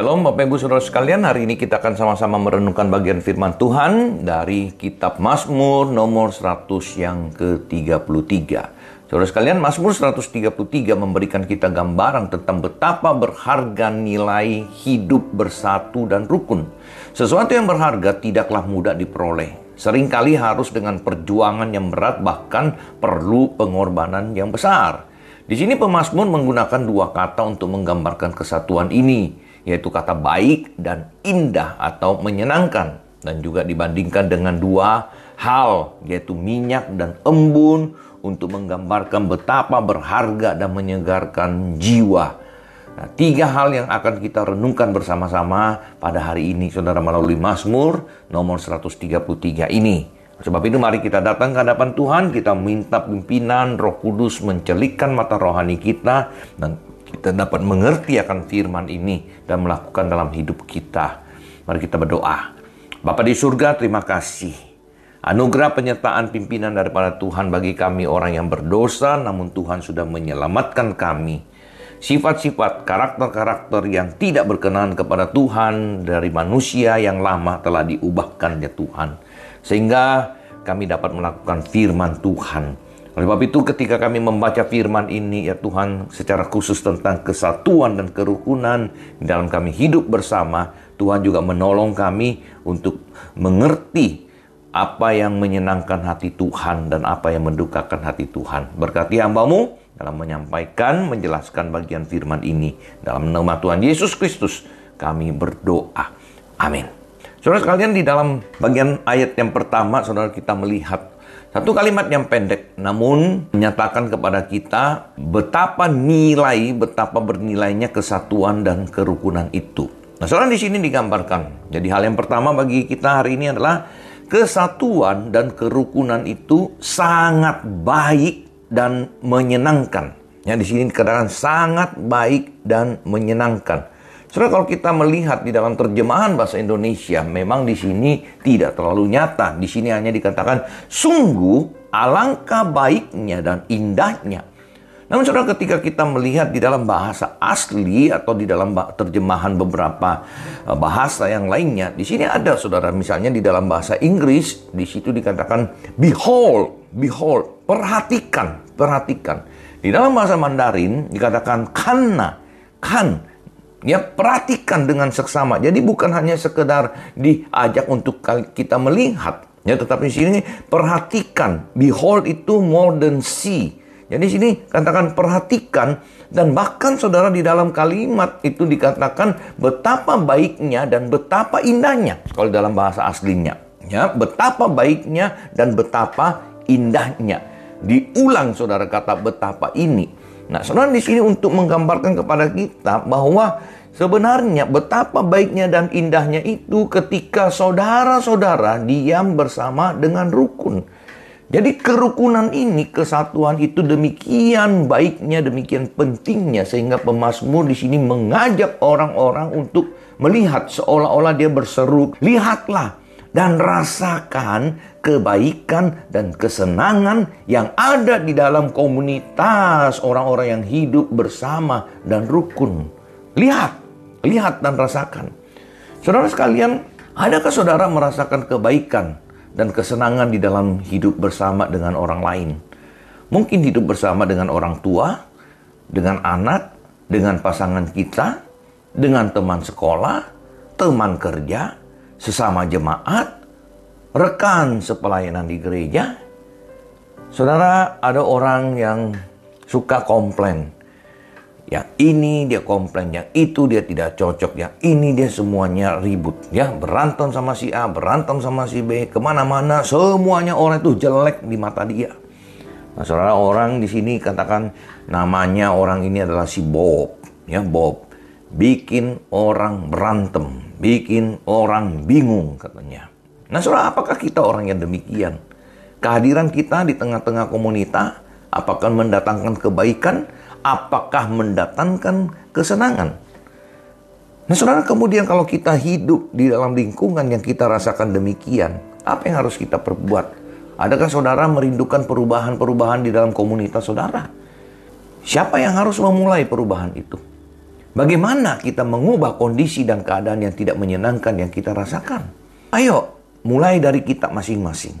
Shalom Bapak Ibu Saudara sekalian, hari ini kita akan sama-sama merenungkan bagian firman Tuhan dari kitab Mazmur nomor 100 yang ke-33. Saudara sekalian, Mazmur 133 memberikan kita gambaran tentang betapa berharga nilai hidup bersatu dan rukun. Sesuatu yang berharga tidaklah mudah diperoleh. Seringkali harus dengan perjuangan yang berat bahkan perlu pengorbanan yang besar. Di sini pemazmur menggunakan dua kata untuk menggambarkan kesatuan ini yaitu kata baik dan indah atau menyenangkan dan juga dibandingkan dengan dua hal yaitu minyak dan embun untuk menggambarkan betapa berharga dan menyegarkan jiwa. Nah, tiga hal yang akan kita renungkan bersama-sama pada hari ini saudara melalui Mazmur nomor 133 ini. Sebab itu mari kita datang ke hadapan Tuhan, kita minta pimpinan Roh Kudus mencelikkan mata rohani kita dan kita dapat mengerti akan firman ini dan melakukan dalam hidup kita. Mari kita berdoa. Bapa di surga, terima kasih. Anugerah penyertaan pimpinan daripada Tuhan bagi kami orang yang berdosa, namun Tuhan sudah menyelamatkan kami. Sifat-sifat karakter-karakter yang tidak berkenan kepada Tuhan dari manusia yang lama telah diubahkan ya Tuhan. Sehingga kami dapat melakukan firman Tuhan oleh sebab itu ketika kami membaca firman ini ya Tuhan secara khusus tentang kesatuan dan kerukunan dalam kami hidup bersama, Tuhan juga menolong kami untuk mengerti apa yang menyenangkan hati Tuhan dan apa yang mendukakan hati Tuhan. Berkati hambamu dalam menyampaikan, menjelaskan bagian firman ini. Dalam nama Tuhan Yesus Kristus kami berdoa. Amin. Saudara sekalian di dalam bagian ayat yang pertama saudara kita melihat satu kalimat yang pendek, namun menyatakan kepada kita betapa nilai, betapa bernilainya kesatuan dan kerukunan itu. Nah, saudara di sini digambarkan. Jadi hal yang pertama bagi kita hari ini adalah kesatuan dan kerukunan itu sangat baik dan menyenangkan. Ya, di sini dikatakan sangat baik dan menyenangkan. Saudara kalau kita melihat di dalam terjemahan bahasa Indonesia, memang di sini tidak terlalu nyata. Di sini hanya dikatakan sungguh alangkah baiknya dan indahnya. Namun saudara ketika kita melihat di dalam bahasa asli atau di dalam terjemahan beberapa eh, bahasa yang lainnya, di sini ada saudara misalnya di dalam bahasa Inggris di situ dikatakan behold, behold, perhatikan, perhatikan. Di dalam bahasa Mandarin dikatakan kana, kan, Ya, perhatikan dengan seksama. Jadi bukan hanya sekedar diajak untuk kita melihat, ya, tetapi di sini perhatikan. Behold itu more than see. Jadi sini katakan perhatikan dan bahkan saudara di dalam kalimat itu dikatakan betapa baiknya dan betapa indahnya kalau dalam bahasa aslinya. Ya, betapa baiknya dan betapa indahnya. Diulang saudara kata betapa ini. Nah, saudara di sini untuk menggambarkan kepada kita bahwa sebenarnya betapa baiknya dan indahnya itu ketika saudara-saudara diam bersama dengan rukun. Jadi kerukunan ini, kesatuan itu demikian baiknya, demikian pentingnya sehingga pemazmur di sini mengajak orang-orang untuk melihat seolah-olah dia berseru, "Lihatlah dan rasakan kebaikan dan kesenangan yang ada di dalam komunitas orang-orang yang hidup bersama dan rukun. Lihat, lihat dan rasakan. Saudara sekalian, adakah saudara merasakan kebaikan dan kesenangan di dalam hidup bersama dengan orang lain? Mungkin hidup bersama dengan orang tua, dengan anak, dengan pasangan kita, dengan teman sekolah, teman kerja, sesama jemaat, rekan sepelayanan di gereja. Saudara, ada orang yang suka komplain. Yang ini dia komplain, yang itu dia tidak cocok, yang ini dia semuanya ribut. Ya, berantem sama si A, berantem sama si B, ke mana-mana, semuanya orang itu jelek di mata dia. Nah, saudara orang di sini katakan namanya orang ini adalah si Bob, ya Bob, bikin orang berantem, bikin orang bingung katanya. Nah saudara, apakah kita orang yang demikian? Kehadiran kita di tengah-tengah komunitas, apakah mendatangkan kebaikan? Apakah mendatangkan kesenangan? Nah saudara, kemudian kalau kita hidup di dalam lingkungan yang kita rasakan demikian, apa yang harus kita perbuat? Adakah saudara merindukan perubahan-perubahan di dalam komunitas saudara? Siapa yang harus memulai perubahan itu? Bagaimana kita mengubah kondisi dan keadaan yang tidak menyenangkan yang kita rasakan? Ayo, mulai dari kita masing-masing.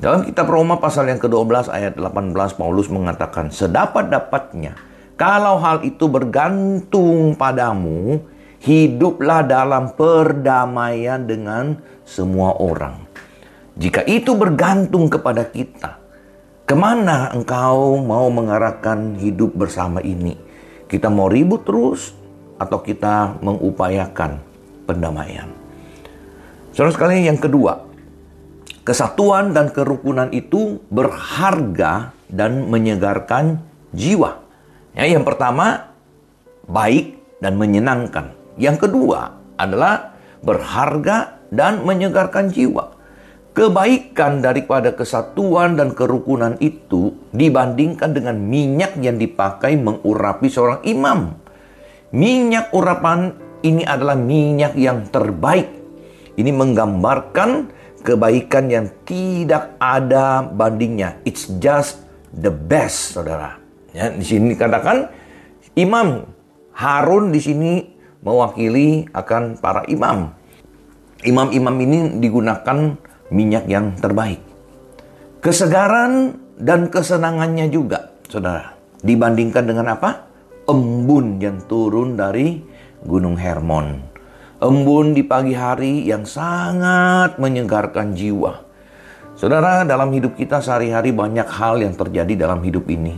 Dalam kitab Roma pasal yang ke-12 ayat 18 Paulus mengatakan, Sedapat-dapatnya, kalau hal itu bergantung padamu, hiduplah dalam perdamaian dengan semua orang. Jika itu bergantung kepada kita, ke mana engkau mau mengarahkan hidup bersama ini? Kita mau ribut terus atau kita mengupayakan pendamaian. Saudara sekalian yang kedua, kesatuan dan kerukunan itu berharga dan menyegarkan jiwa. Ya, yang pertama baik dan menyenangkan. Yang kedua adalah berharga dan menyegarkan jiwa kebaikan daripada kesatuan dan kerukunan itu dibandingkan dengan minyak yang dipakai mengurapi seorang imam. Minyak urapan ini adalah minyak yang terbaik. Ini menggambarkan kebaikan yang tidak ada bandingnya. It's just the best, saudara. Ya, di sini katakan imam Harun di sini mewakili akan para imam. Imam-imam ini digunakan minyak yang terbaik. Kesegaran dan kesenangannya juga, saudara. Dibandingkan dengan apa? Embun yang turun dari Gunung Hermon. Embun di pagi hari yang sangat menyegarkan jiwa. Saudara, dalam hidup kita sehari-hari banyak hal yang terjadi dalam hidup ini.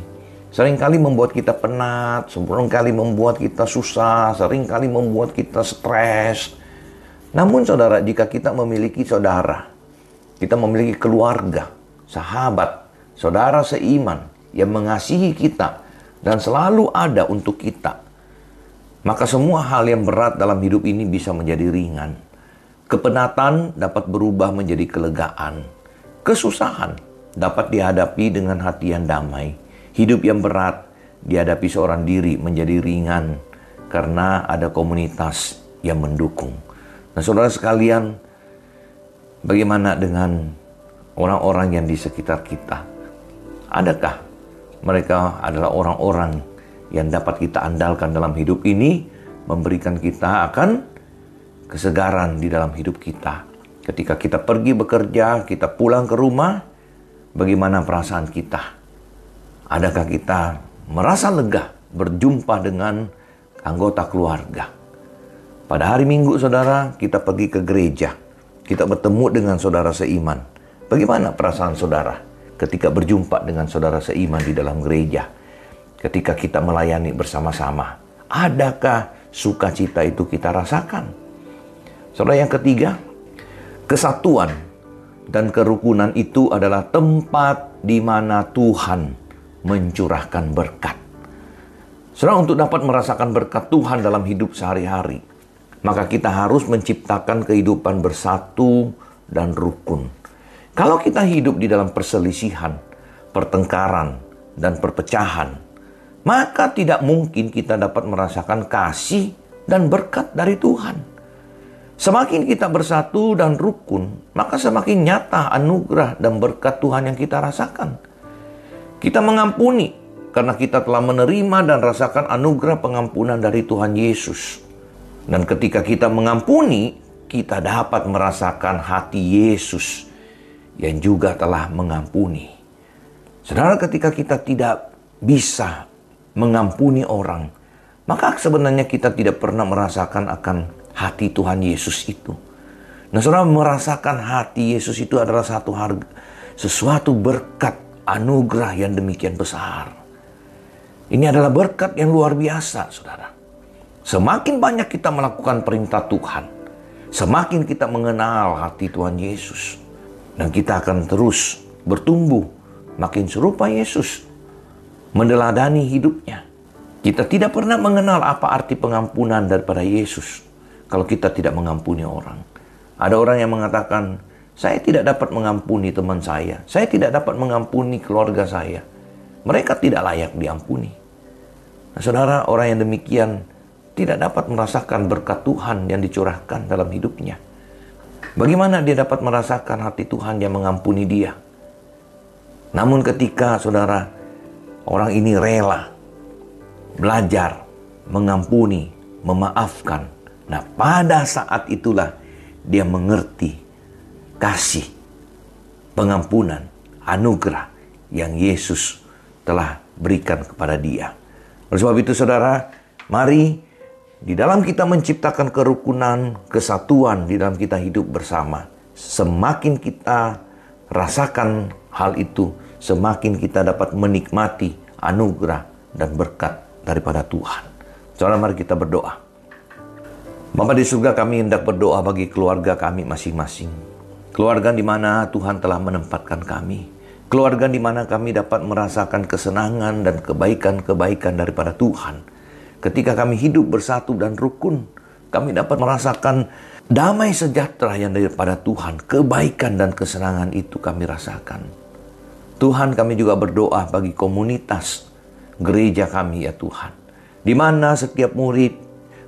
Seringkali membuat kita penat, sering kali membuat kita susah, sering kali membuat kita stres. Namun saudara, jika kita memiliki saudara kita memiliki keluarga, sahabat, saudara seiman yang mengasihi kita dan selalu ada untuk kita. Maka semua hal yang berat dalam hidup ini bisa menjadi ringan. Kepenatan dapat berubah menjadi kelegaan. Kesusahan dapat dihadapi dengan hati yang damai. Hidup yang berat dihadapi seorang diri menjadi ringan karena ada komunitas yang mendukung. Nah, saudara sekalian, Bagaimana dengan orang-orang yang di sekitar kita? Adakah mereka adalah orang-orang yang dapat kita andalkan dalam hidup ini, memberikan kita akan kesegaran di dalam hidup kita. Ketika kita pergi bekerja, kita pulang ke rumah, bagaimana perasaan kita? Adakah kita merasa lega berjumpa dengan anggota keluarga? Pada hari Minggu, saudara, kita pergi ke gereja kita bertemu dengan saudara seiman. Bagaimana perasaan saudara ketika berjumpa dengan saudara seiman di dalam gereja? Ketika kita melayani bersama-sama, adakah sukacita itu kita rasakan? Saudara yang ketiga, kesatuan dan kerukunan itu adalah tempat di mana Tuhan mencurahkan berkat. Saudara untuk dapat merasakan berkat Tuhan dalam hidup sehari-hari, maka kita harus menciptakan kehidupan bersatu dan rukun. Kalau kita hidup di dalam perselisihan, pertengkaran, dan perpecahan, maka tidak mungkin kita dapat merasakan kasih dan berkat dari Tuhan. Semakin kita bersatu dan rukun, maka semakin nyata anugerah dan berkat Tuhan yang kita rasakan. Kita mengampuni karena kita telah menerima dan rasakan anugerah pengampunan dari Tuhan Yesus. Dan ketika kita mengampuni, kita dapat merasakan hati Yesus yang juga telah mengampuni. Saudara, ketika kita tidak bisa mengampuni orang, maka sebenarnya kita tidak pernah merasakan akan hati Tuhan Yesus itu. Nah, saudara merasakan hati Yesus itu adalah satu harga, sesuatu berkat anugerah yang demikian besar. Ini adalah berkat yang luar biasa, saudara. Semakin banyak kita melakukan perintah Tuhan, semakin kita mengenal hati Tuhan Yesus. Dan kita akan terus bertumbuh makin serupa Yesus, meneladani hidupnya. Kita tidak pernah mengenal apa arti pengampunan daripada Yesus kalau kita tidak mengampuni orang. Ada orang yang mengatakan, saya tidak dapat mengampuni teman saya, saya tidak dapat mengampuni keluarga saya. Mereka tidak layak diampuni. Nah, saudara, orang yang demikian tidak dapat merasakan berkat Tuhan yang dicurahkan dalam hidupnya. Bagaimana dia dapat merasakan hati Tuhan yang mengampuni dia? Namun ketika saudara orang ini rela belajar mengampuni, memaafkan. Nah, pada saat itulah dia mengerti kasih, pengampunan, anugerah yang Yesus telah berikan kepada dia. Oleh sebab itu saudara, mari di dalam kita menciptakan kerukunan, kesatuan di dalam kita hidup bersama, semakin kita rasakan hal itu, semakin kita dapat menikmati anugerah dan berkat daripada Tuhan. Saudara, mari kita berdoa. Bapa di surga kami hendak berdoa bagi keluarga kami masing-masing. Keluarga di mana Tuhan telah menempatkan kami. Keluarga di mana kami dapat merasakan kesenangan dan kebaikan-kebaikan daripada Tuhan. Ketika kami hidup bersatu dan rukun, kami dapat merasakan damai sejahtera yang daripada Tuhan. Kebaikan dan kesenangan itu kami rasakan. Tuhan kami juga berdoa bagi komunitas gereja kami ya Tuhan. Di mana setiap murid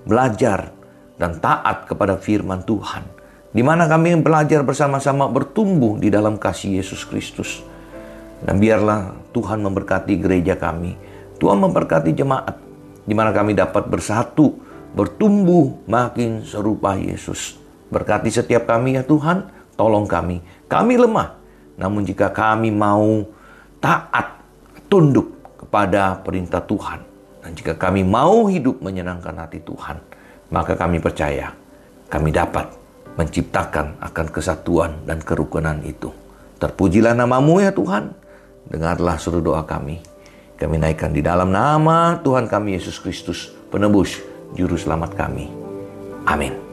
belajar dan taat kepada firman Tuhan. Di mana kami belajar bersama-sama bertumbuh di dalam kasih Yesus Kristus. Dan biarlah Tuhan memberkati gereja kami. Tuhan memberkati jemaat. Di mana kami dapat bersatu, bertumbuh makin serupa Yesus. Berkati setiap kami ya Tuhan, tolong kami. Kami lemah, namun jika kami mau taat, tunduk kepada perintah Tuhan, dan jika kami mau hidup menyenangkan hati Tuhan, maka kami percaya kami dapat menciptakan akan kesatuan dan kerukunan itu. Terpujilah namamu ya Tuhan. Dengarlah seluruh doa kami. Kami naikkan di dalam nama Tuhan kami Yesus Kristus, penebus, juru selamat kami. Amin.